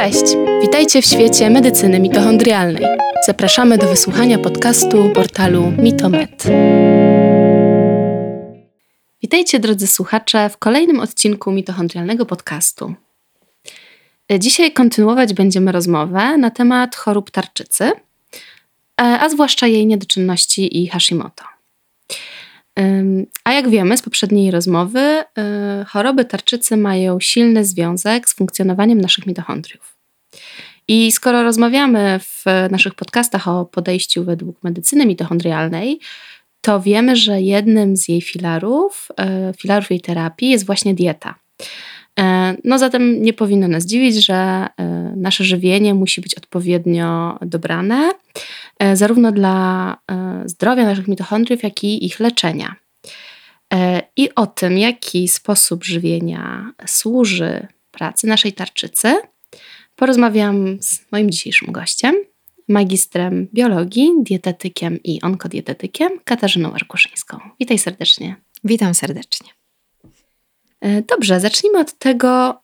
Cześć! Witajcie w świecie medycyny mitochondrialnej. Zapraszamy do wysłuchania podcastu portalu Mitomed. Witajcie drodzy słuchacze w kolejnym odcinku mitochondrialnego podcastu. Dzisiaj kontynuować będziemy rozmowę na temat chorób tarczycy, a zwłaszcza jej niedoczynności i Hashimoto. A jak wiemy z poprzedniej rozmowy, y, choroby tarczycy mają silny związek z funkcjonowaniem naszych mitochondriów. I skoro rozmawiamy w naszych podcastach o podejściu według medycyny mitochondrialnej, to wiemy, że jednym z jej filarów, y, filarów jej terapii jest właśnie dieta. Y, no zatem nie powinno nas dziwić, że nasze żywienie musi być odpowiednio dobrane, E, zarówno dla e, zdrowia naszych mitochondriów, jak i ich leczenia. E, I o tym, jaki sposób żywienia służy pracy naszej tarczycy, porozmawiam z moim dzisiejszym gościem, magistrem biologii, dietetykiem i onkodietetykiem Katarzyną Arkuszyńską. Witaj serdecznie. Witam serdecznie. Dobrze, zacznijmy od tego,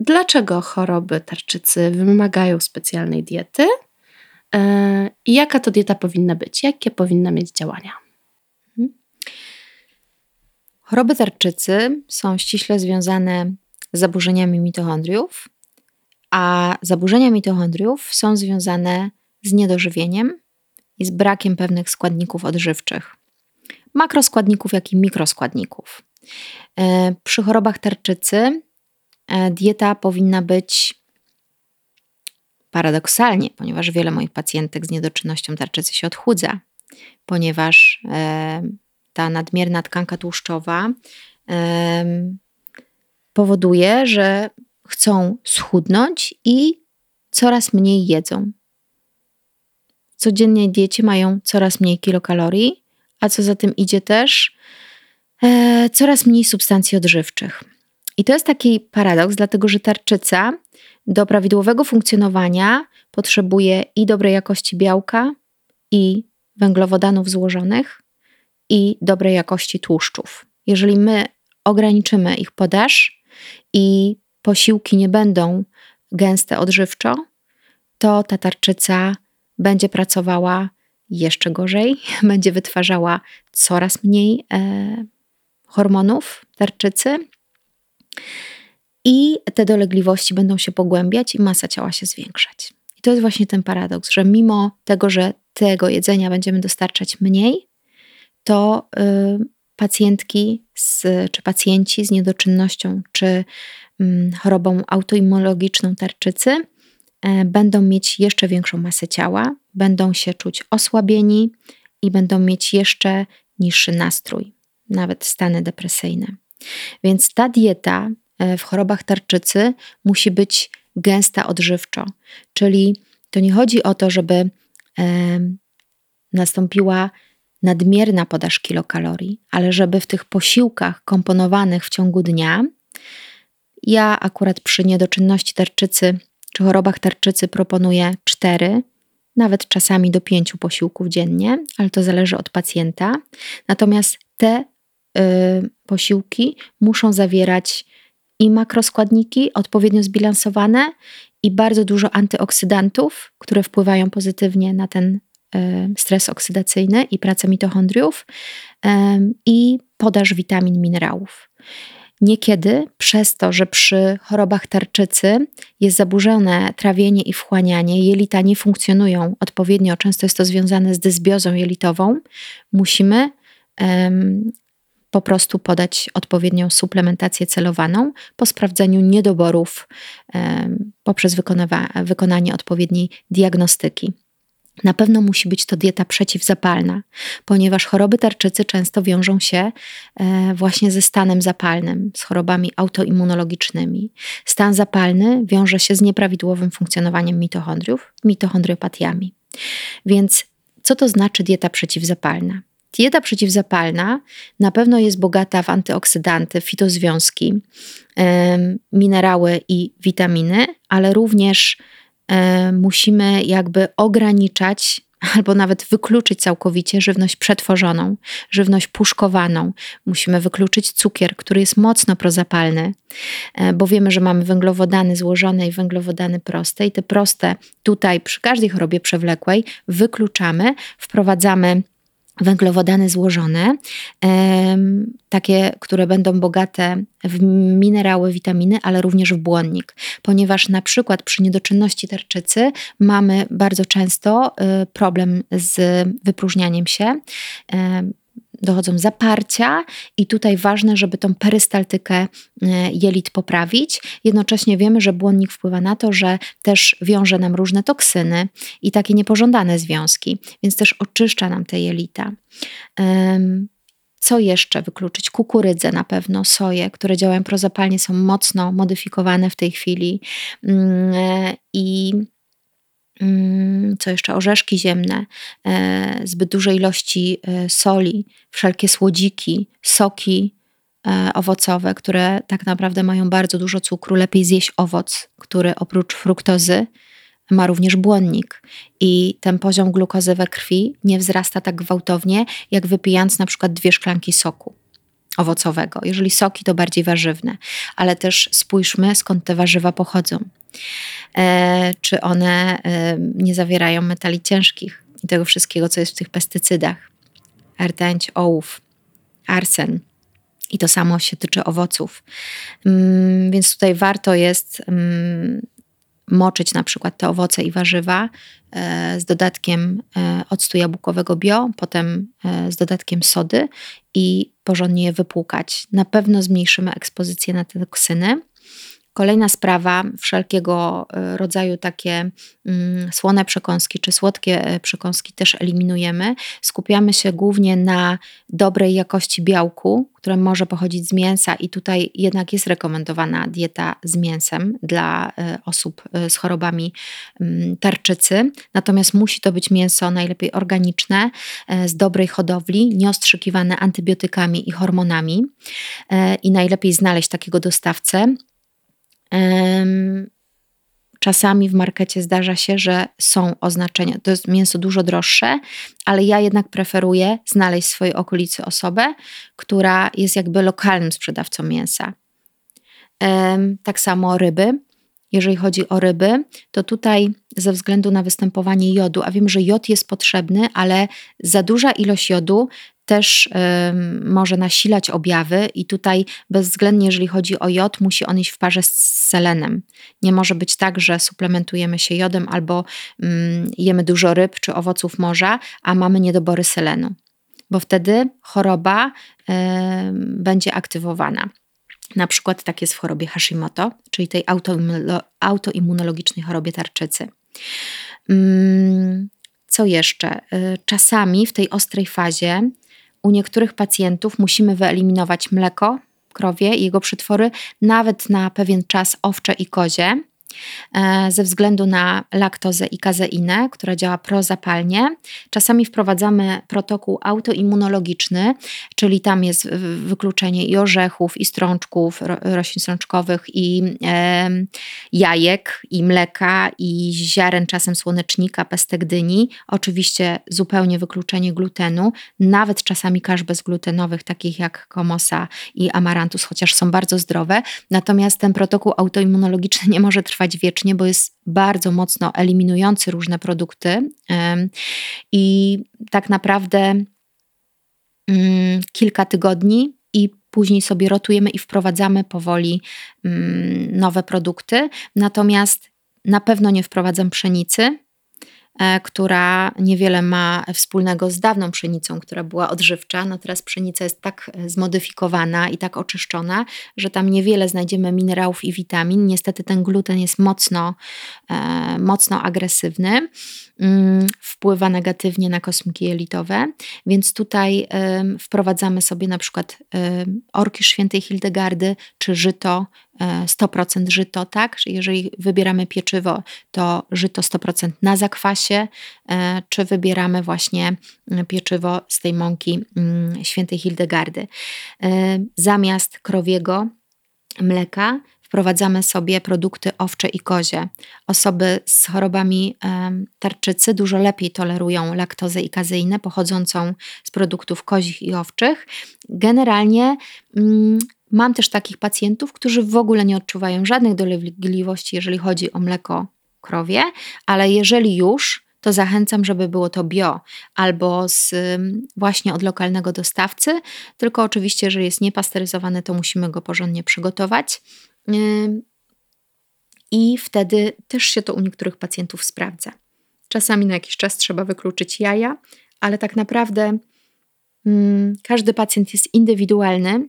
dlaczego choroby tarczycy wymagają specjalnej diety E, I jaka to dieta powinna być? Jakie powinna mieć działania? Mhm. Choroby tarczycy są ściśle związane z zaburzeniami mitochondriów, a zaburzenia mitochondriów są związane z niedożywieniem i z brakiem pewnych składników odżywczych. Makroskładników, jak i mikroskładników. E, przy chorobach tarczycy e, dieta powinna być Paradoksalnie, ponieważ wiele moich pacjentek z niedoczynnością tarczycy się odchudza, ponieważ e, ta nadmierna tkanka tłuszczowa powoduje, że chcą schudnąć i coraz mniej jedzą. W codziennej diecie mają coraz mniej kilokalorii, a co za tym idzie też e, coraz mniej substancji odżywczych. I to jest taki paradoks, dlatego że tarczyca do prawidłowego funkcjonowania potrzebuje i dobrej jakości białka, i węglowodanów złożonych, i dobrej jakości tłuszczów. Jeżeli my ograniczymy ich podaż i posiłki nie będą gęste odżywczo, to ta tarczyca będzie pracowała jeszcze gorzej, będzie wytwarzała coraz mniej e, hormonów tarczycy i te dolegliwości będą się pogłębiać i masa ciała się zwiększać. I to jest właśnie ten paradoks, że mimo tego, że tego jedzenia będziemy dostarczać mniej, to y, pacjentki z, czy pacjenci z niedoczynnością czy chorobą autoimmunologiczną tarczycy y, będą mieć jeszcze większą masę ciała, będą się czuć osłabieni i będą mieć jeszcze niższy nastrój, nawet stany depresyjne. Więc ta dieta E, w chorobach tarczycy musi być gęsta odżywczo. Czyli to nie chodzi o to, żeby e, nastąpiła nadmierna podaż kilokalorii, ale żeby w tych posiłkach komponowanych w ciągu dnia, ja akurat przy niedoczynności tarczycy czy chorobach tarczycy proponuję cztery, nawet czasami do pięciu posiłków dziennie, ale to zależy od pacjenta. Natomiast te y, posiłki muszą zawierać i makroskładniki odpowiednio zbilansowane i bardzo dużo antyoksydantów, które wpływają pozytywnie na ten e, stres oksydacyjny i pracę mitochondriów i podaż witamin, minerałów. Niekiedy przez to, że przy chorobach tarczycy jest zaburzone trawienie i wchłanianie, jelita nie funkcjonują odpowiednio, często jest to związane z dysbiozą jelitową, musimy po prostu podać odpowiednią suplementację celowaną po sprawdzeniu niedoborów poprzez wykonanie odpowiedniej diagnostyki. Na pewno musi być to dieta przeciwzapalna, ponieważ choroby tarczycy często wiążą się e, właśnie ze stanem zapalnym, z chorobami autoimmunologicznymi. Stan zapalny wiąże się z nieprawidłowym funkcjonowaniem mitochondriów, mitochondriopatiami. Więc co to znaczy dieta przeciwzapalna? Dieta przeciwzapalna na pewno jest bogata w antyoksydanty, fitozwiązki, minerały i witaminy, ale również musimy jakby ograniczać albo nawet wykluczyć całkowicie żywność przetworzoną, żywność puszkowaną. Musimy wykluczyć cukier, który jest mocno prozapalny, e, bo wiemy, że mamy węglowodany złożone i węglowodany proste, i te proste tutaj przy każdej chorobie przewlekłej wykluczamy, wprowadzamy węglowodany złożone, takie, które będą bogate w minerały, witaminy, ale również w błonnik, ponieważ na przykład przy niedoczynności tarczycy mamy bardzo często y, problem z wypróżnianiem się dochodzą zaparcia i tutaj ważne, żeby tą perystaltykę e, jelit poprawić. Jednocześnie wiemy, że błonnik wpływa na to, że też wiąże nam różne toksyny i takie niepożądane związki, więc też oczyszcza nam te jelita. Co jeszcze wykluczyć? Kukurydzę na pewno, soję, które działają prozapalnie, są mocno modyfikowane w tej chwili mm, e, i co jeszcze, orzeszki ziemne, e, zbyt duże ilości e, soli, wszelkie słodziki, soki e, owocowe, które tak naprawdę mają bardzo dużo cukru. Lepiej zjeść owoc, który oprócz fruktozy ma również błonnik. I ten poziom glukozy we krwi nie wzrasta tak gwałtownie, jak wypijając na przykład dwie szklanki soku owocowego. Jeżeli soki, to bardziej warzywne, ale też spójrzmy, skąd te warzywa pochodzą. E, czy one e, nie zawierają metali ciężkich i tego wszystkiego, co jest w tych pestycydach. Rtęć, ołów, arsen. I to samo się tyczy owoców. Mm, więc tutaj warto jest mm, moczyć na przykład te owoce i warzywa e, z dodatkiem octu jabłkowego bio, potem z dodatkiem sody i porządnie je wypłukać. Na pewno zmniejszymy ekspozycję na te toksyny. Kolejna sprawa, wszelkiego e, rodzaju takie mm, słone przekąski czy słodkie e, przekąski też eliminujemy. Skupiamy się głównie na dobrej jakości białku, które może pochodzić z mięsa, i tutaj jednak jest rekomendowana dieta z mięsem dla e, osób z chorobami mm, tarczycy. Natomiast musi to być mięso najlepiej organiczne, z dobrej hodowli, nieostrzykiwane antybiotykami i hormonami. I najlepiej znaleźć takiego dostawcę Czasami w markecie zdarza się, że są oznaczenia. To jest mięso dużo droższe, ale ja jednak preferuję znaleźć w swojej okolicy osobę, która jest jakby lokalnym sprzedawcą mięsa. Tak samo ryby. Jeżeli chodzi o ryby, to tutaj ze względu na występowanie jodu, a wiem, że jod jest potrzebny, ale za duża ilość jodu też może nasilać objawy, i tutaj bezwzględnie, jeżeli chodzi o jod, musi on iść w parze z selenem. Nie może być tak, że suplementujemy się jodem albo y, jemy dużo ryb czy owoców morza, a mamy niedobory selenu, bo wtedy choroba będzie aktywowana. Na przykład tak jest w chorobie Hashimoto, czyli tej autoimmunologicznej chorobie tarczycy. Mm, co jeszcze? Y, czasami w tej ostrej fazie u niektórych pacjentów musimy wyeliminować mleko krowie i jego przetwory, nawet na pewien czas owcze i kozie. E, ze względu na laktozę i kazeinę, która działa prozapalnie. Czasami wprowadzamy protokół autoimmunologiczny, czyli tam jest wykluczenie i orzechów, i strączków, roślin strączkowych, i e, jajek, i mleka, i ziaren czasem słonecznika, pestek dyni. Oczywiście zupełnie wykluczenie glutenu, nawet czasami kasz bezglutenowych, takich jak komosa i amarantus, chociaż są bardzo zdrowe. Natomiast ten protokół autoimmunologiczny nie może trwać trwać wiecznie, bo jest bardzo mocno eliminujący różne produkty i tak naprawdę mm, kilka tygodni i później sobie rotujemy i wprowadzamy powoli mm, nowe produkty. Natomiast na pewno nie wprowadzam pszenicy, która niewiele ma wspólnego z dawną pszenicą, która była odżywcza. No teraz pszenica jest tak e, zmodyfikowana i tak oczyszczona, że tam niewiele znajdziemy minerałów i witamin. Niestety ten gluten jest mocno, e, mocno agresywny, mm, wpływa negatywnie na kosmiki jelitowe, więc tutaj wprowadzamy sobie na przykład orkisz świętej Hildegardy czy żyto 100% żyto, tak? Jeżeli wybieramy pieczywo, to żyto 100% na zakwasie, e, czy wybieramy właśnie pieczywo z tej mąki mm, świętej Hildegardy. E, zamiast krowiego mleka wprowadzamy sobie produkty owcze i kozie. Osoby z chorobami tarczycy dużo lepiej tolerują laktozę i kazeinę pochodzącą z produktów kozich i owczych. Generalnie mm, mam też takich pacjentów, którzy w ogóle nie odczuwają żadnych dolegliwości, jeżeli chodzi o mleko krowie, ale jeżeli już, to zachęcam, żeby było to bio albo z, właśnie od lokalnego dostawcy. Tylko oczywiście, jeżeli jest niepasteryzowane, to musimy go porządnie przygotować. I wtedy też się to u niektórych pacjentów sprawdza. Czasami na jakiś czas trzeba wykluczyć jaja, ale tak naprawdę każdy pacjent jest indywidualny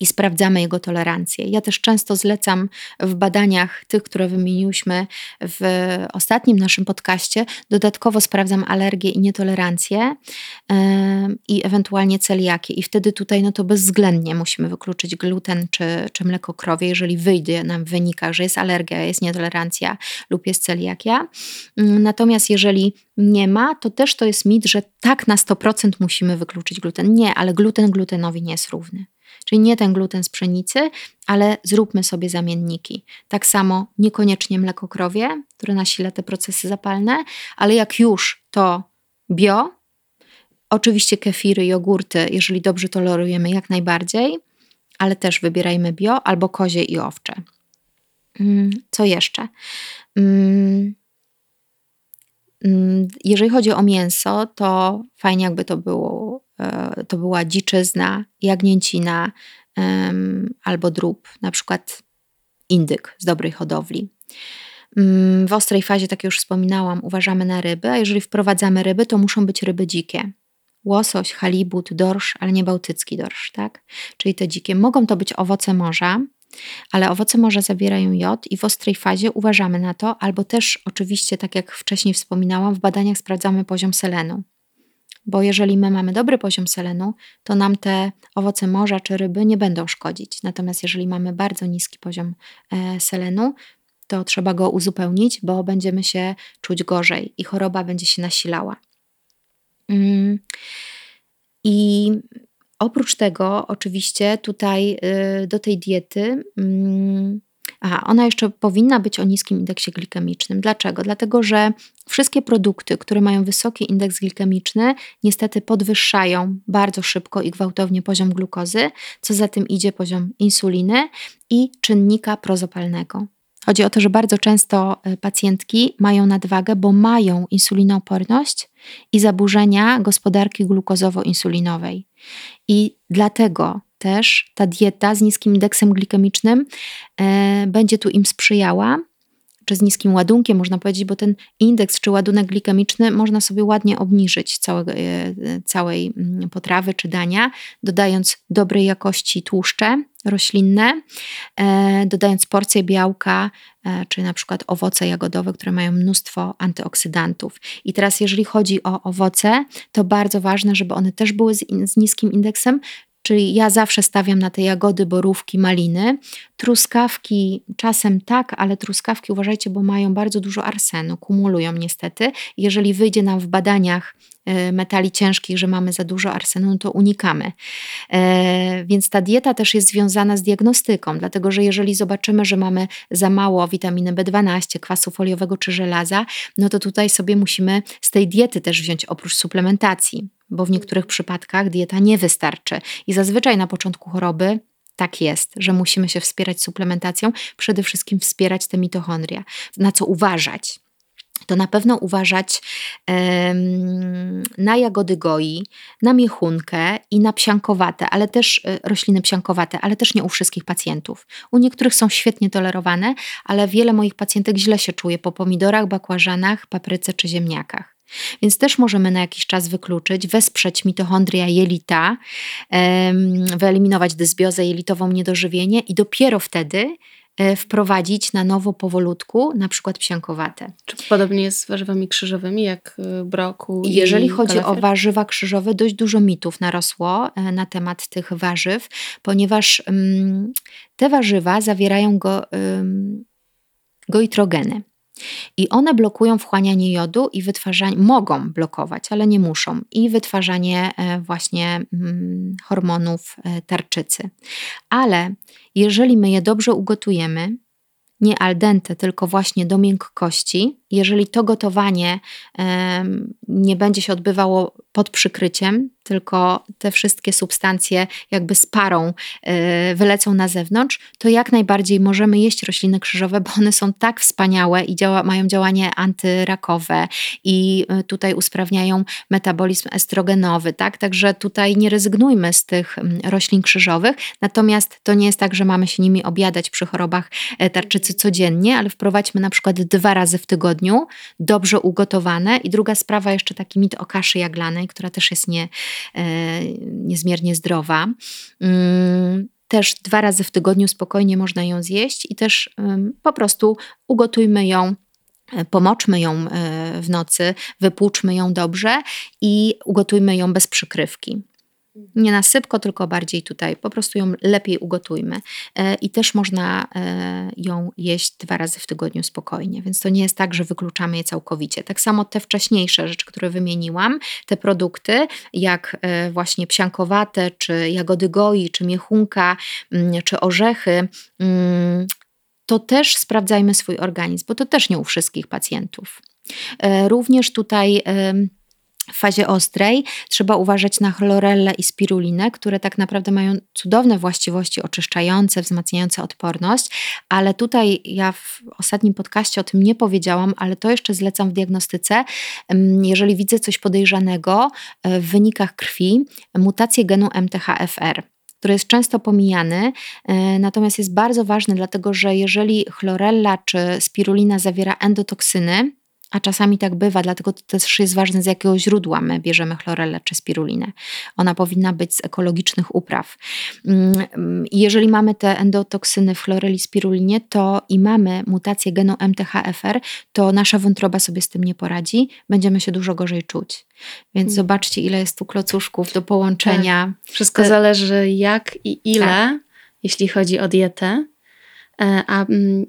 i sprawdzamy jego tolerancję. Ja też często zlecam w badaniach tych, które wymieniłyśmy w ostatnim naszym podcaście, dodatkowo sprawdzam alergię i nietolerancję yy, i ewentualnie celiakię. I wtedy tutaj no to bezwzględnie musimy wykluczyć gluten czy, czy mleko krowie, jeżeli wyjdzie nam wynika, że jest alergia, jest nietolerancja lub jest celiakia. Yy, natomiast jeżeli nie ma, to też to jest mit, że tak na 100% musimy wykluczyć gluten. Nie, ale gluten glutenowi nie jest równy. Czyli nie ten gluten z pszenicy, ale zróbmy sobie zamienniki. Tak samo niekoniecznie mleko krowie, które nasila te procesy zapalne, ale jak już to bio, oczywiście kefiry, jogurty, jeżeli dobrze tolerujemy, jak najbardziej, ale też wybierajmy bio albo kozie i owcze. Mm, co jeszcze? Mm, mm, jeżeli chodzi o mięso, to fajnie jakby to było to była dziczyzna, jagnięcina albo drób, na przykład indyk z dobrej hodowli. Mm, w ostrej fazie, tak jak już wspominałam, uważamy na ryby, a jeżeli wprowadzamy ryby, to muszą być ryby dzikie. Łosoś, halibut, dorsz, ale nie bałtycki dorsz, tak? Czyli te dzikie. Mogą to być owoce morza, ale owoce morza zawierają jod i w ostrej fazie uważamy na to, albo też oczywiście, tak jak wcześniej wspominałam, w badaniach sprawdzamy poziom selenu bo jeżeli my mamy dobry poziom selenu, to nam te owoce morza czy ryby nie będą szkodzić. Natomiast jeżeli mamy bardzo niski poziom e, selenu, to trzeba go uzupełnić, bo będziemy się czuć gorzej i choroba będzie się nasilała. Mm. I oprócz tego, oczywiście, tutaj y, do tej diety mm, Aha, ona jeszcze powinna być o niskim indeksie glikemicznym. Dlaczego? Dlatego, że wszystkie produkty, które mają wysoki indeks glikemiczny, niestety podwyższają bardzo szybko i gwałtownie poziom glukozy, co za tym idzie poziom insuliny i czynnika prozopalnego. Chodzi o to, że bardzo często e, pacjentki mają nadwagę, bo mają insulinooporność i zaburzenia gospodarki glukozowo-insulinowej. I dlatego też ta dieta z niskim indeksem glikemicznym e, będzie tu im sprzyjała, czy z niskim ładunkiem, można powiedzieć, bo ten indeks czy ładunek glikemiczny można sobie ładnie obniżyć e, całej mm, potrawy czy dania, dodając dobrej jakości tłuszcze roślinne, e, dodając porcję białka, e, czy na przykład owoce jagodowe, które mają mnóstwo antyoksydantów. I teraz, jeżeli chodzi o owoce, to bardzo ważne, żeby one też były z, z niskim indeksem, Czyli ja zawsze stawiam na te jagody, borówki, maliny. Truskawki czasem tak, ale truskawki uważajcie, bo mają bardzo dużo arsenu, kumulują niestety. Jeżeli wyjdzie nam w badaniach e, metali ciężkich, że mamy za dużo arsenu, no to unikamy. E, więc ta dieta też jest związana z diagnostyką, dlatego że jeżeli zobaczymy, że mamy za mało witaminy B12, kwasu foliowego czy żelaza, no to tutaj sobie musimy z tej diety też wziąć oprócz suplementacji bo w niektórych przypadkach dieta nie wystarczy. I zazwyczaj na początku choroby tak jest, że musimy się wspierać suplementacją, przede wszystkim wspierać te mitochondria. Na co uważać? to na pewno uważać na jagody goi, na miechunkę i na psiankowate, ale też e, rośliny psiankowate, ale też nie u wszystkich pacjentów. U niektórych są świetnie tolerowane, ale wiele moich pacjentek źle się czuje po pomidorach, bakłażanach, papryce czy ziemniakach. Więc też możemy na jakiś czas wykluczyć, wesprzeć mitochondria jelita, wyeliminować dysbiozę jelitową, niedożywienie i dopiero wtedy e, wprowadzić na nowo powolutku, na przykład psiankowate. Czy podobnie jest z warzywami krzyżowymi, jak e, broku? Jeżeli chodzi o warzywa krzyżowe, dość dużo mitów narosło e, na temat tych warzyw, ponieważ um, te warzywa zawierają go, um, goitrogeny. I one blokują wchłanianie jodu i wytwarzanie, mogą blokować, ale nie muszą, i wytwarzanie e, właśnie mm, hormonów e, tarczycy. Ale jeżeli my je dobrze ugotujemy, nie al dente, tylko właśnie do miękkości, jeżeli to gotowanie nie będzie się odbywało pod przykryciem, tylko te wszystkie substancje jakby z parą e, wylecą na zewnątrz, to jak najbardziej możemy jeść rośliny krzyżowe, bo one są tak wspaniałe i działa, mają działanie antyrakowe i e, tutaj usprawniają metabolizm estrogenowy, tak? Także tutaj nie rezygnujmy z tych roślin krzyżowych, natomiast to nie jest tak, że mamy się nimi objadać przy chorobach e, tarczycy codziennie, ale wprowadźmy na przykład dwa razy w tygodniu tygodniu, dobrze ugotowane. I druga sprawa, jeszcze taki mit o kaszy jaglanej, która też jest nie, e, niezmiernie zdrowa. Mm, też dwa razy w tygodniu spokojnie można ją zjeść i też po prostu ugotujmy ją e, Pomoczmy ją e, w nocy, wypłuczmy ją dobrze i ugotujmy ją bez przykrywki. Nie na sypko, tylko bardziej tutaj. Po prostu ją lepiej ugotujmy. E, I też można e, ją jeść dwa razy w tygodniu spokojnie, więc to nie jest tak, że wykluczamy je całkowicie. Tak samo te wcześniejsze rzeczy, które wymieniłam, te produkty, jak e, właśnie psiankowate, czy jagody goi, czy miechunka, mm, czy orzechy, mm, to też sprawdzajmy swój organizm, bo to też nie u wszystkich pacjentów. Również tutaj w fazie ostrej trzeba uważać na chlorellę i spirulinę, które tak naprawdę mają cudowne właściwości oczyszczające, wzmacniające odporność, ale tutaj ja w ostatnim podcaście o tym nie powiedziałam, ale to jeszcze zlecam w diagnostyce. Jeżeli widzę coś podejrzanego e, w wynikach krwi, mutację genu MTHFR który jest często pomijany, e, natomiast jest bardzo ważny, dlatego że jeżeli chlorella czy spirulina zawiera endotoksyny, a czasami tak bywa, dlatego to też jest ważne, z jakiego źródła my bierzemy chlorellę czy spirulinę. Ona powinna być z ekologicznych upraw. Mm, jeżeli mamy te endotoksyny w chloreli spirulinie, to i mamy mutację genu MTHFR, to nasza wątroba sobie z tym nie poradzi, będziemy się dużo gorzej czuć. Więc hmm. zobaczcie, ile jest tu klocuszków do połączenia. Tak. Wszystko zależy jak i ile, tak. jeśli chodzi o dietę. E, a mm,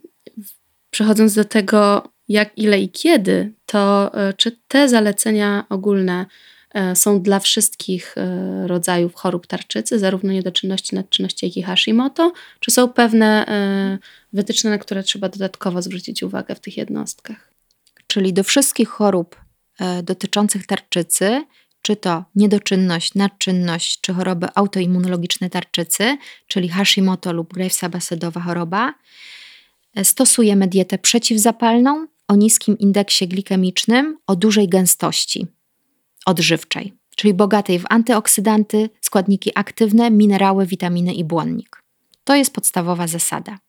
przechodząc do tego, jak, ile i kiedy, to e, czy te zalecenia ogólne e, są dla wszystkich e, rodzajów chorób tarczycy, zarówno niedoczynności, nadczynności, jak i Hashimoto, czy są pewne wytyczne, na które trzeba dodatkowo zwrócić uwagę w tych jednostkach? Czyli do wszystkich chorób dotyczących tarczycy, czy to niedoczynność, nadczynność, czy choroby autoimmunologiczne tarczycy, czyli Hashimoto lub Gravesa-Basedowa choroba, stosujemy dietę przeciwzapalną, o niskim indeksie glikemicznym, o dużej gęstości odżywczej, czyli bogatej w antyoksydanty, składniki aktywne, minerały, witaminy i błonnik. To jest podstawowa zasada.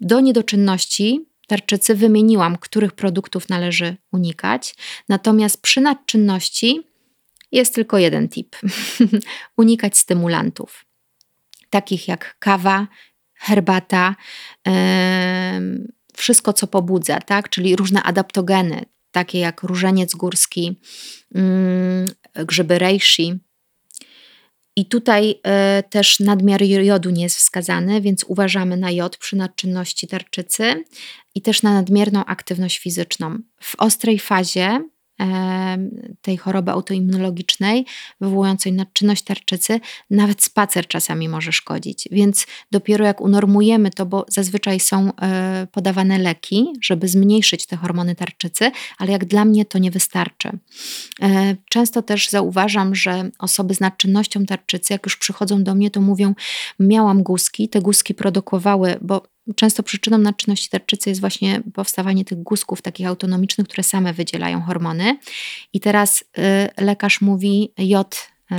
Do niedoczynności tarczycy wymieniłam, których produktów należy unikać, natomiast przy nadczynności jest tylko jeden tip: unikać stymulantów, takich jak kawa, herbata. Yy, wszystko, co pobudza, tak? czyli różne adaptogeny, takie jak różeniec górski, mm, grzyby reishi. I tutaj y, też nadmiar jodu nie jest wskazany, więc uważamy na jod przy nadczynności tarczycy i też na nadmierną aktywność fizyczną. W ostrej fazie tej choroby autoimmunologicznej wywołującej nadczynność tarczycy, nawet spacer czasami może szkodzić. Więc dopiero jak unormujemy to, bo zazwyczaj są e, podawane leki, żeby zmniejszyć te hormony tarczycy, ale jak dla mnie to nie wystarczy. E, często też zauważam, że osoby z nadczynnością tarczycy, jak już przychodzą do mnie, to mówią: Miałam guski, te guski produkowały, bo Często przyczyną nadczynności tarczycy jest właśnie powstawanie tych guzków takich autonomicznych, które same wydzielają hormony. I teraz y, lekarz mówi jod y,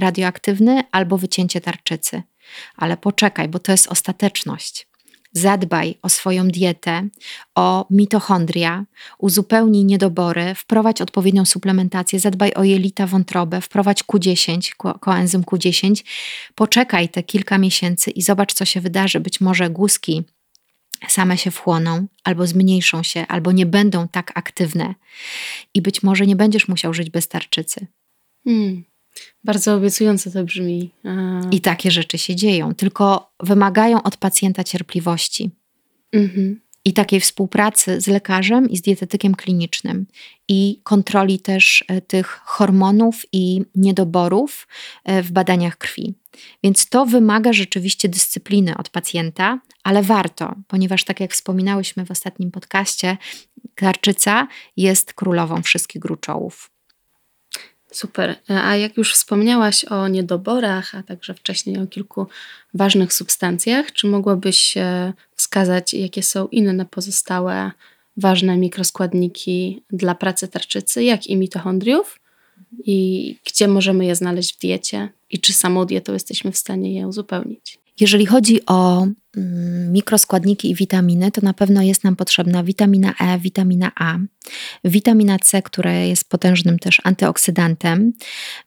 radioaktywny albo wycięcie tarczycy. Ale poczekaj, bo to jest ostateczność zadbaj o swoją dietę, o mitochondria, uzupełnij niedobory, wprowadź odpowiednią suplementację, zadbaj o jelita, wątrobę, wprowadź Q10, koenzym Q10, poczekaj te kilka miesięcy i zobacz, co się wydarzy. Być może guzki same się wchłoną, albo zmniejszą się, albo nie będą tak aktywne i być może nie będziesz musiał żyć bez tarczycy. Hmm. Bardzo obiecująco to brzmi. I takie rzeczy się dzieją, tylko wymagają od pacjenta cierpliwości. Mhm. i takiej współpracy z lekarzem i z dietetykiem klinicznym i kontroli też e, tych hormonów i niedoborów e, w badaniach krwi. Więc to wymaga rzeczywiście dyscypliny od pacjenta, ale warto, ponieważ tak jak wspominałyśmy w ostatnim podcaście, tarczyca jest królową wszystkich gruczołów. Super. A jak już wspomniałaś o niedoborach, a także wcześniej o kilku ważnych substancjach, czy mogłabyś wskazać, jakie są inne pozostałe ważne mikroskładniki dla pracy tarczycy, jak i mitochondriów? I gdzie możemy je znaleźć w diecie? I czy samą dietą jesteśmy w stanie je uzupełnić? Jeżeli chodzi o mikroskładniki i witaminy, to na pewno jest nam potrzebna witamina E, witamina A, witamina C, która jest potężnym też antyoksydantem.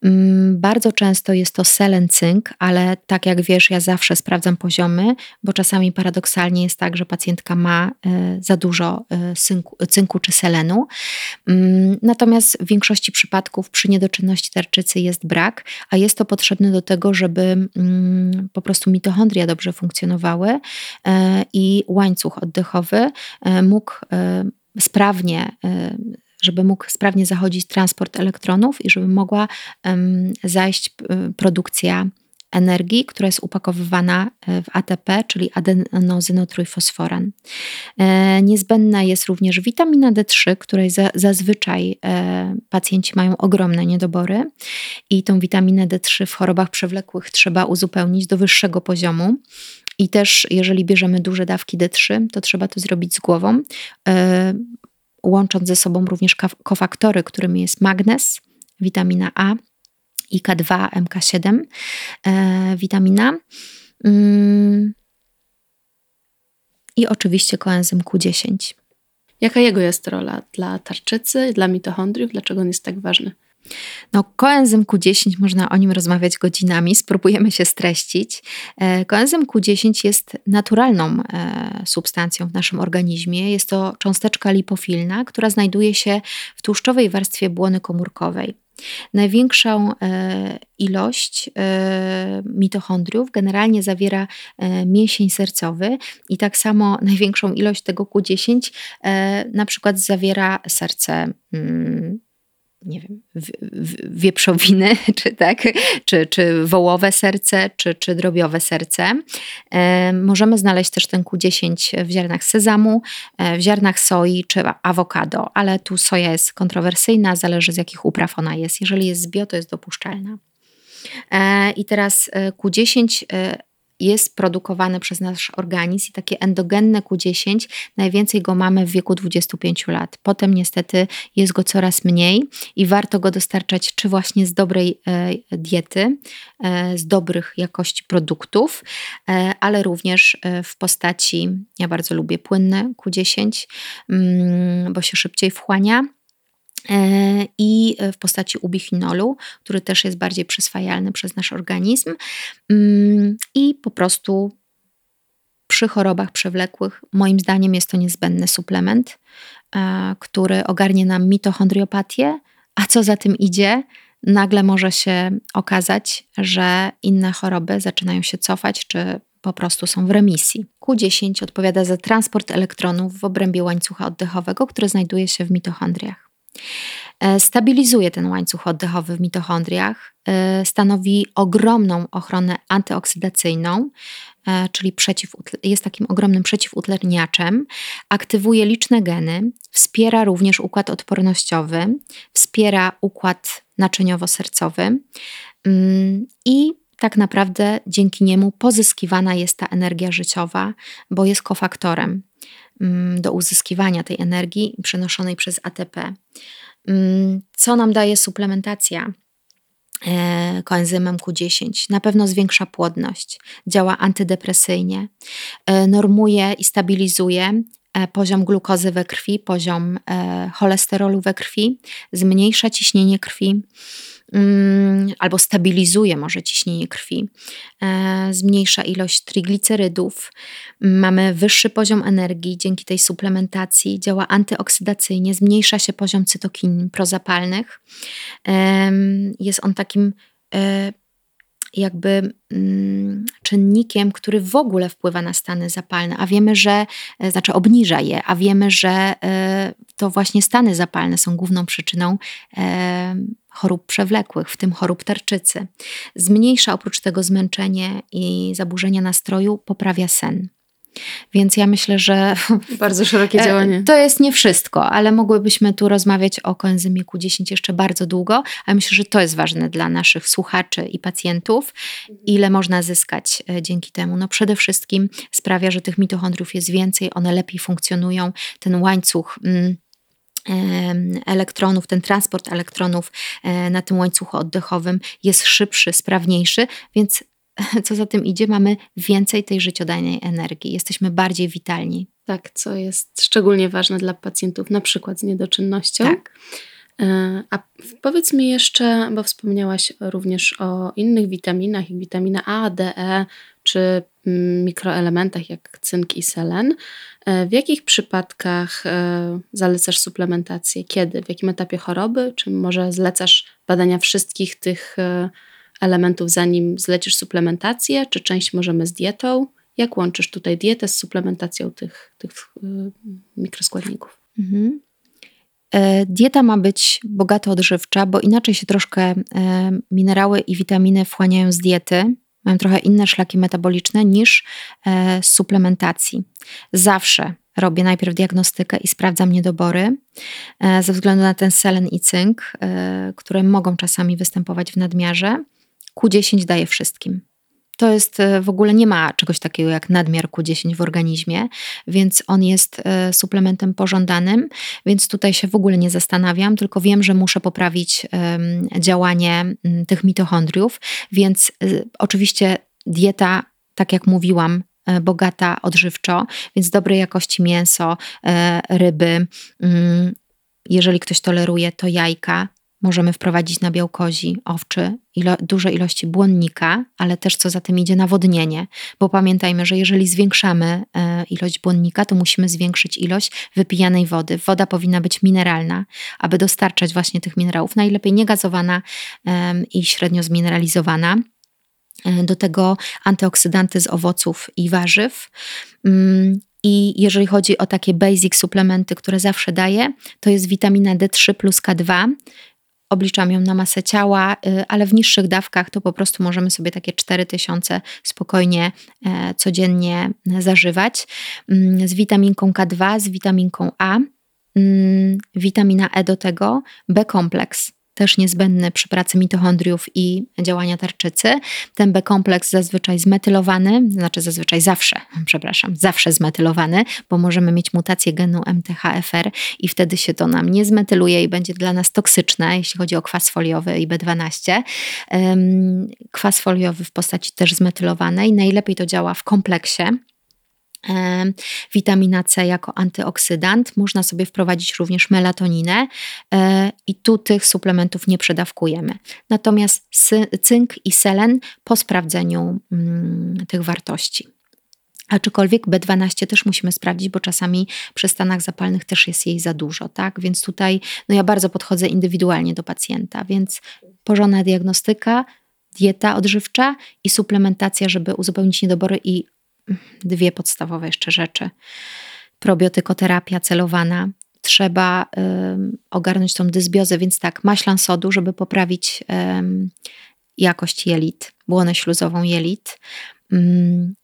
Mm, bardzo często jest to selen, cynk, ale tak jak wiesz, ja zawsze sprawdzam poziomy, bo czasami paradoksalnie jest tak, że pacjentka ma e, za dużo e, cynku, czy selenu. Mm, natomiast w większości przypadków przy niedoczynności tarczycy jest brak, a jest to potrzebne do tego, żeby po prostu mitochondria dobrze funkcjonowały i łańcuch oddechowy e, mógł e, sprawnie żeby mógł sprawnie zachodzić transport elektronów i żeby mogła zajść produkcja energii, która jest upakowywana w ATP, czyli adenozynotrójfosforan. Niezbędna jest również witamina D3, której zazwyczaj pacjenci mają ogromne niedobory i tą witaminę D3 w chorobach przewlekłych trzeba uzupełnić do wyższego poziomu. I też, jeżeli bierzemy duże dawki D3, to trzeba to zrobić z głową, łącząc ze sobą również kofaktory, którymi jest magnez, witamina A, i K2, MK7, e, witamina. Mm. I oczywiście koenzym Q10. Jaka jego jest rola dla tarczycy, dla mitochondriów? Dlaczego on jest tak ważny? No, koenzym Q10, można o nim rozmawiać godzinami, spróbujemy się streścić. E, koenzym Q10 jest naturalną e, substancją w naszym organizmie. Jest to cząsteczka lipofilna, która znajduje się w tłuszczowej warstwie błony komórkowej. Największą e, ilość mitochondriów generalnie zawiera mięsień sercowy i tak samo największą ilość tego Q10 na przykład zawiera serce mm, nie wiem, wieprzowiny, czy tak, czy, czy wołowe serce, czy, czy drobiowe serce. E, możemy znaleźć też ten Q10 w ziarnach sezamu, e, w ziarnach soi, czy awokado, ale tu soja jest kontrowersyjna, zależy z jakich upraw ona jest. Jeżeli jest z bio, to jest dopuszczalna. E, I teraz Q10 jest produkowany przez nasz organizm i takie endogenne Q10 najwięcej go mamy w wieku 25 lat. Potem niestety jest go coraz mniej i warto go dostarczać czy właśnie z dobrej e, diety, e, z dobrych jakości produktów, e, ale również e, w postaci, ja bardzo lubię płynne Q10, mm, bo się szybciej wchłania i w postaci ubichinolu, który też jest bardziej przyswajalny przez nasz organizm mm, i po prostu przy chorobach przewlekłych moim zdaniem jest to niezbędny suplement, e, który ogarnie nam mitochondriopatię, a co za tym idzie, nagle może się okazać, że inne choroby zaczynają się cofać, czy po prostu są w remisji. Q10 odpowiada za transport elektronów w obrębie łańcucha oddechowego, który znajduje się w mitochondriach. E, stabilizuje ten łańcuch oddechowy w mitochondriach, e, stanowi ogromną ochronę antyoksydacyjną, e, czyli przeciw, jest takim ogromnym przeciwutlerniaczem, aktywuje liczne geny, wspiera również układ odpornościowy, wspiera układ naczyniowo-sercowy mm, i tak naprawdę dzięki niemu pozyskiwana jest ta energia życiowa, bo jest kofaktorem. Mm, do uzyskiwania tej energii przenoszonej przez ATP. Mm, co nam daje suplementacja? E, koenzymem Q10 na pewno zwiększa płodność, działa antydepresyjnie, e, normuje i stabilizuje e, poziom glukozy we krwi, poziom cholesterolu we krwi, zmniejsza ciśnienie krwi, albo stabilizuje może ciśnienie krwi, e, zmniejsza ilość triglicerydów, mamy wyższy poziom energii dzięki tej suplementacji, działa antyoksydacyjnie, zmniejsza się poziom cytokin prozapalnych. Jest on takim e, jakby mm, czynnikiem, który w ogóle wpływa na stany zapalne, a wiemy, że, e, znaczy obniża je, a wiemy, że to właśnie stany zapalne są główną przyczyną e, chorób przewlekłych, w tym chorób tarczycy. Zmniejsza oprócz tego zmęczenie i zaburzenia nastroju, poprawia sen. Więc ja myślę, że. Bardzo szerokie działanie. To jest nie wszystko, ale mogłybyśmy tu rozmawiać o koenzymie Q10 jeszcze bardzo długo, ale myślę, że to jest ważne dla naszych słuchaczy i pacjentów, ile można zyskać e, dzięki temu. No przede wszystkim sprawia, że tych mitochondriów jest więcej, one lepiej funkcjonują, ten łańcuch. Mm, elektronów, ten transport elektronów e, na tym łańcuchu oddechowym jest szybszy, sprawniejszy, więc co za tym idzie, mamy więcej tej życiodajnej energii, jesteśmy bardziej witalni. Tak, co jest szczególnie ważne dla pacjentów, na przykład z niedoczynnością. Tak. E, a powiedz mi jeszcze, bo wspomniałaś również o innych witaminach, jak witamina A, D, E, czy mikroelementach jak cynk i selen. E, w jakich przypadkach e, zalecasz suplementację? Kiedy? W jakim etapie choroby? Czy może zlecasz badania wszystkich tych elementów, zanim zlecisz suplementację, czy część możemy z dietą? Jak łączysz tutaj dietę z suplementacją tych, tych mikroskładników? Mhm. E, dieta ma być bogata odżywcza, bo inaczej się troszkę e, minerały i witaminy wchłaniają z diety. Mają trochę inne szlaki metaboliczne niż e, suplementacji. Zawsze robię najpierw diagnostykę i sprawdzam niedobory ze względu na ten selen i cynk, które mogą czasami występować w nadmiarze. Q10 daje wszystkim. To jest e, w ogóle nie ma czegoś takiego jak nadmiar Q10 w organizmie, więc on jest e, suplementem pożądanym, więc tutaj się w ogóle nie zastanawiam, tylko wiem, że muszę poprawić działanie tych mitochondriów, więc e, oczywiście dieta, tak jak mówiłam, bogata odżywczo, więc dobrej jakości mięso, ryby. Mm, jeżeli ktoś toleruje, to jajka, Możemy wprowadzić nabiał kozi, owczy, ilo duże ilości błonnika, ale też co za tym idzie nawodnienie, bo pamiętajmy, że jeżeli zwiększamy e, ilość błonnika, to musimy zwiększyć ilość wypijanej wody. Woda powinna być mineralna, aby dostarczać właśnie tych minerałów, najlepiej niegazowana e, i średnio zmineralizowana. E, do tego antyoksydanty z owoców i warzyw. Mm, I jeżeli chodzi o takie basic suplementy, które zawsze daję, to jest witamina D3 plus K2, obliczam ją na masę ciała, y, ale w niższych dawkach to po prostu możemy sobie takie 4000 spokojnie e, codziennie zażywać. Mm, z witaminką K2, z witaminką A, mm, witamina E do tego, B-kompleks też niezbędny przy pracy mitochondriów i działania tarczycy. Ten B-kompleks zazwyczaj zmetylowany, znaczy zazwyczaj zawsze, przepraszam, zawsze zmetylowany, bo możemy mieć mutację genu MTHFR i wtedy się to nam nie zmetyluje i będzie dla nas toksyczne, jeśli chodzi o kwas foliowy i B12. Kwas foliowy w postaci też zmetylowanej. Najlepiej to działa w kompleksie witamina C jako antyoksydant. Można sobie wprowadzić również melatoninę e, i tu tych suplementów nie przedawkujemy. Natomiast cynk i selen po sprawdzeniu mm, tych wartości. Aczkolwiek B12 też musimy sprawdzić, bo czasami przy stanach zapalnych też jest jej za dużo, tak? Więc tutaj no ja bardzo podchodzę indywidualnie do pacjenta, więc porządna diagnostyka, dieta odżywcza i suplementacja, żeby uzupełnić niedobory i dwie podstawowe jeszcze rzeczy. Probiotykoterapia celowana. Trzeba um, ogarnąć tą dysbiozę, więc tak, maślan sodu, żeby poprawić um, jakość jelit, błonę śluzową jelit. Um,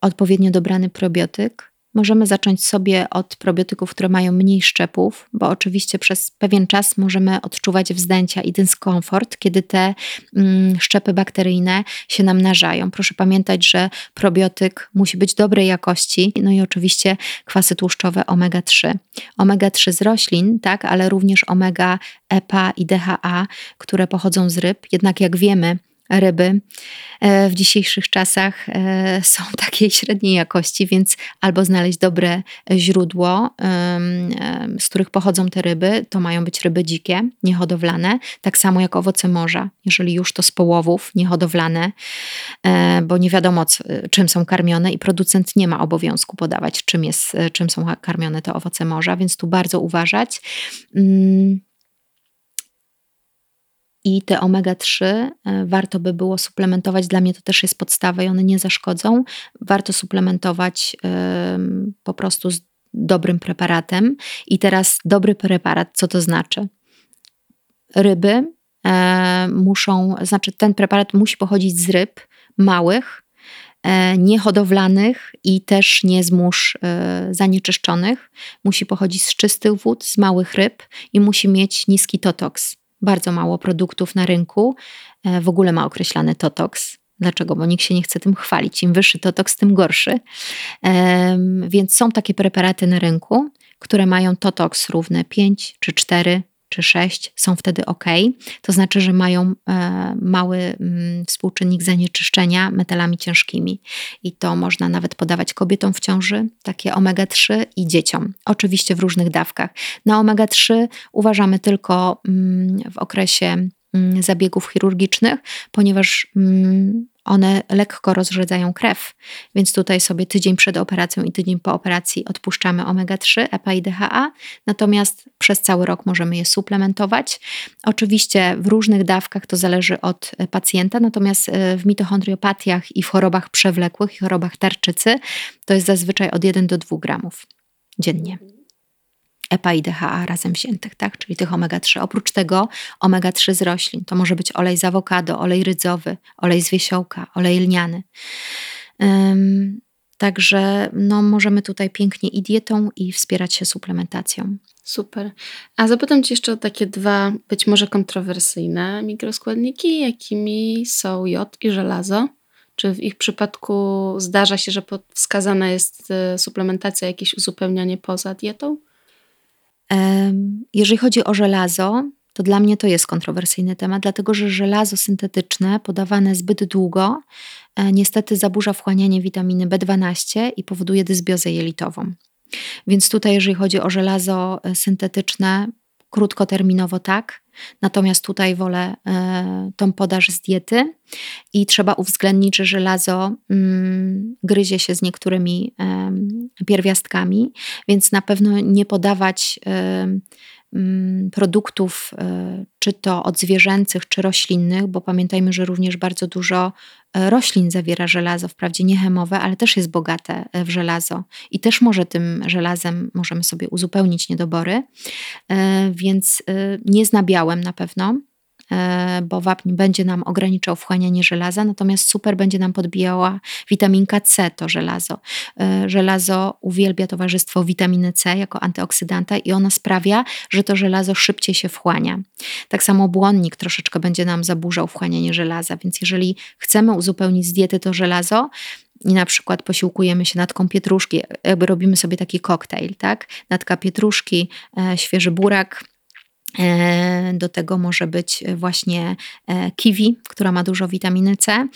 odpowiednio dobrany probiotyk, Możemy zacząć sobie od probiotyków, które mają mniej szczepów, bo oczywiście przez pewien czas możemy odczuwać wzdęcia i dyskomfort, kiedy te mm, szczepy bakteryjne się namnażają. Proszę pamiętać, że probiotyk musi być dobrej jakości, no i oczywiście kwasy tłuszczowe omega-3. Omega-3 z roślin, tak, ale również omega, EPA i DHA, które pochodzą z ryb. Jednak jak wiemy, ryby. E, w dzisiejszych czasach e, są takiej średniej jakości, więc albo znaleźć dobre źródło, z których pochodzą te ryby, to mają być ryby dzikie, niehodowlane, tak samo jak owoce morza, jeżeli już to z połowów, niehodowlane, e, bo nie wiadomo czym są karmione i producent nie ma obowiązku podawać czym, jest, czym są karmione te owoce morza, więc tu bardzo uważać. I te omega-3 e, warto by było suplementować. Dla mnie to też jest podstawa i one nie zaszkodzą. Warto suplementować po prostu z dobrym preparatem. I teraz dobry preparat, co to znaczy? Ryby e, muszą, znaczy ten preparat musi pochodzić z ryb małych, e, niehodowlanych i też nie z mórz zanieczyszczonych. Musi pochodzić z czystych wód, z małych ryb i musi mieć niski totoks bardzo mało produktów na rynku. E, w ogóle ma określany totoks. Dlaczego? Bo nikt się nie chce tym chwalić. Im wyższy totoks, tym gorszy. Więc są takie preparaty na rynku, które mają totoks równy 5 czy 4 czy 6 są wtedy ok. To znaczy, że mają e, mały mm, współczynnik zanieczyszczenia metalami ciężkimi. I to można nawet podawać kobietom w ciąży, takie omega-3 i dzieciom. Oczywiście w różnych dawkach. Na omega-3 uważamy tylko mm, w okresie mm, zabiegów chirurgicznych, ponieważ one lekko rozrzedzają krew, więc tutaj sobie tydzień przed operacją i tydzień po operacji odpuszczamy omega-3, EPA i DHA, natomiast przez cały rok możemy je suplementować. Oczywiście w różnych dawkach to zależy od pacjenta, natomiast e, w mitochondriopatiach i w chorobach przewlekłych i chorobach tarczycy to jest zazwyczaj od 1 do 2 gramów dziennie. EPA i DHA razem wziętych, tak? czyli tych omega-3. Oprócz tego omega-3 z roślin. To może być olej z awokado, olej rydzowy, olej z wiesiołka, olej lniany. Um, także no, możemy tutaj pięknie i dietą, i wspierać się suplementacją. Super. A zapytam Cię jeszcze o takie dwa, być może kontrowersyjne mikroskładniki, jakimi są jod i żelazo. Czy w ich przypadku zdarza się, że wskazana jest y, suplementacja, jakieś uzupełnianie poza dietą? Jeżeli chodzi o żelazo, to dla mnie to jest kontrowersyjny temat, dlatego że żelazo syntetyczne podawane zbyt długo e, niestety zaburza wchłanianie witaminy B12 i powoduje dysbiozę jelitową. Więc tutaj, jeżeli chodzi o żelazo e, syntetyczne, krótkoterminowo tak, natomiast tutaj wolę e, tą podaż z diety i trzeba uwzględnić, że żelazo mm, gryzie się z niektórymi pierwiastkami, więc na pewno nie podawać produktów, e, czy to od zwierzęcych, czy roślinnych, bo pamiętajmy, że również bardzo dużo e, roślin zawiera żelazo, wprawdzie nie chemowe, ale też jest bogate e, w żelazo. I też może tym żelazem możemy sobie uzupełnić niedobory, więc nie z nabiałem na pewno, bo wapń będzie nam ograniczał wchłanianie żelaza, natomiast super będzie nam podbijała witaminka C, to żelazo. E, żelazo uwielbia towarzystwo witaminy C jako antyoksydanta i ona sprawia, że to żelazo szybciej się wchłania. Tak samo błonnik troszeczkę będzie nam zaburzał wchłanianie żelaza, więc jeżeli chcemy uzupełnić z diety to żelazo, i na przykład posiłkujemy się natką pietruszki, jakby robimy sobie taki koktajl, tak? Natka pietruszki, e, świeży burak, E, do tego może być właśnie e, kiwi, która ma dużo witaminy C.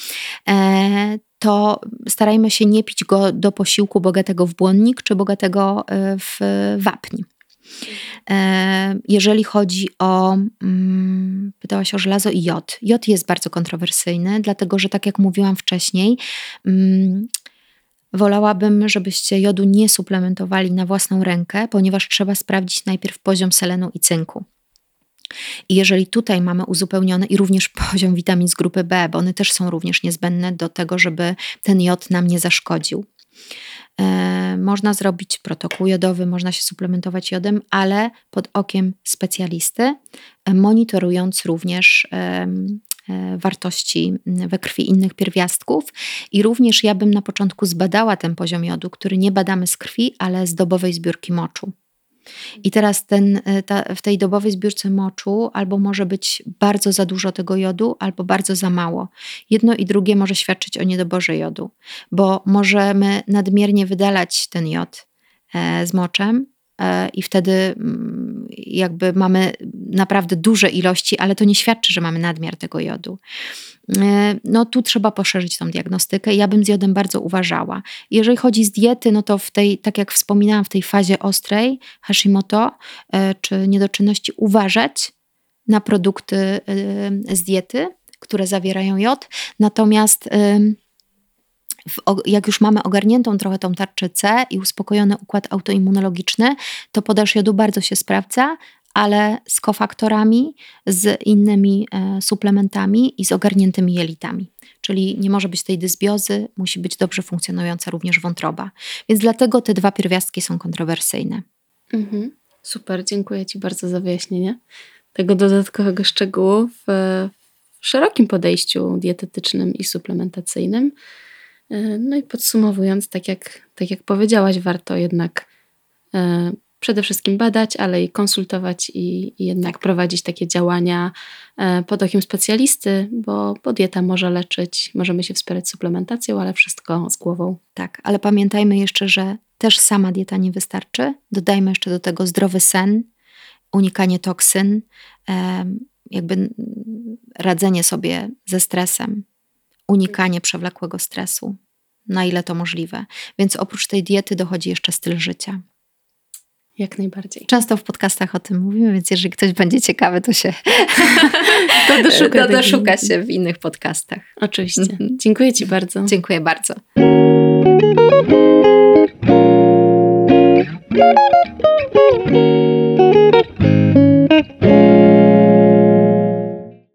E, to starajmy się nie pić go do posiłku bogatego w błonnik czy bogatego w wapń. Jeżeli chodzi o, mm, pytałaś o żelazo i jod. Jod jest bardzo kontrowersyjny, dlatego że, tak jak mówiłam wcześniej, mm, Wolałabym, żebyście jodu nie suplementowali na własną rękę, ponieważ trzeba sprawdzić najpierw poziom selenu i cynku. I jeżeli tutaj mamy uzupełniony i również poziom witamin z grupy B, bo one też są również niezbędne do tego, żeby ten jod nam nie zaszkodził. E, można zrobić protokół jodowy, można się suplementować jodem, ale pod okiem specjalisty, e, monitorując również e, wartości we krwi innych pierwiastków. I również ja bym na początku zbadała ten poziom jodu, który nie badamy z krwi, ale z dobowej zbiórki moczu. I teraz ten, e, ta, w tej dobowej zbiórce moczu albo może być bardzo za dużo tego jodu, albo bardzo za mało. Jedno i drugie może świadczyć o niedoborze jodu, bo możemy nadmiernie wydalać ten jod e, z moczem, i wtedy mm, jakby mamy naprawdę duże ilości, ale to nie świadczy, że mamy nadmiar tego jodu. E, no tu trzeba poszerzyć tą diagnostykę. Ja bym z jodem bardzo uważała. Jeżeli chodzi z diety, no to w tej, tak jak wspominałam, w tej fazie ostrej Hashimoto e, czy niedoczynności uważać na produkty e, z diety, które zawierają jod. Natomiast jak już mamy ogarniętą trochę tą tarczę C i uspokojony układ autoimmunologiczny, to podaż jodu bardzo się sprawdza, ale z kofaktorami, z innymi e, suplementami i z ogarniętymi jelitami. Czyli nie może być tej dysbiozy, musi być dobrze funkcjonująca również wątroba. Więc dlatego te dwa pierwiastki są kontrowersyjne. Mhm. Super, dziękuję Ci bardzo za wyjaśnienie tego dodatkowego szczegółu w szerokim podejściu dietetycznym i suplementacyjnym. E, no i podsumowując, tak jak, tak jak powiedziałaś, warto jednak e, przede wszystkim badać, ale i konsultować i, i jednak tak. prowadzić takie działania e, pod okiem specjalisty, bo, bo dieta może leczyć, możemy się wspierać suplementacją, ale wszystko z głową. Tak, ale pamiętajmy jeszcze, że też sama dieta nie wystarczy. Dodajmy jeszcze do tego zdrowy sen, unikanie toksyn, jakby radzenie sobie ze stresem, unikanie przewlekłego stresu, na ile to możliwe. Więc oprócz tej diety dochodzi jeszcze styl życia. Jak najbardziej. Często w podcastach o tym mówimy, więc jeżeli ktoś będzie ciekawy, to się to doszuka, to doszuka się w innych podcastach. Oczywiście. Mhm. Dziękuję Ci bardzo. Dziękuję bardzo.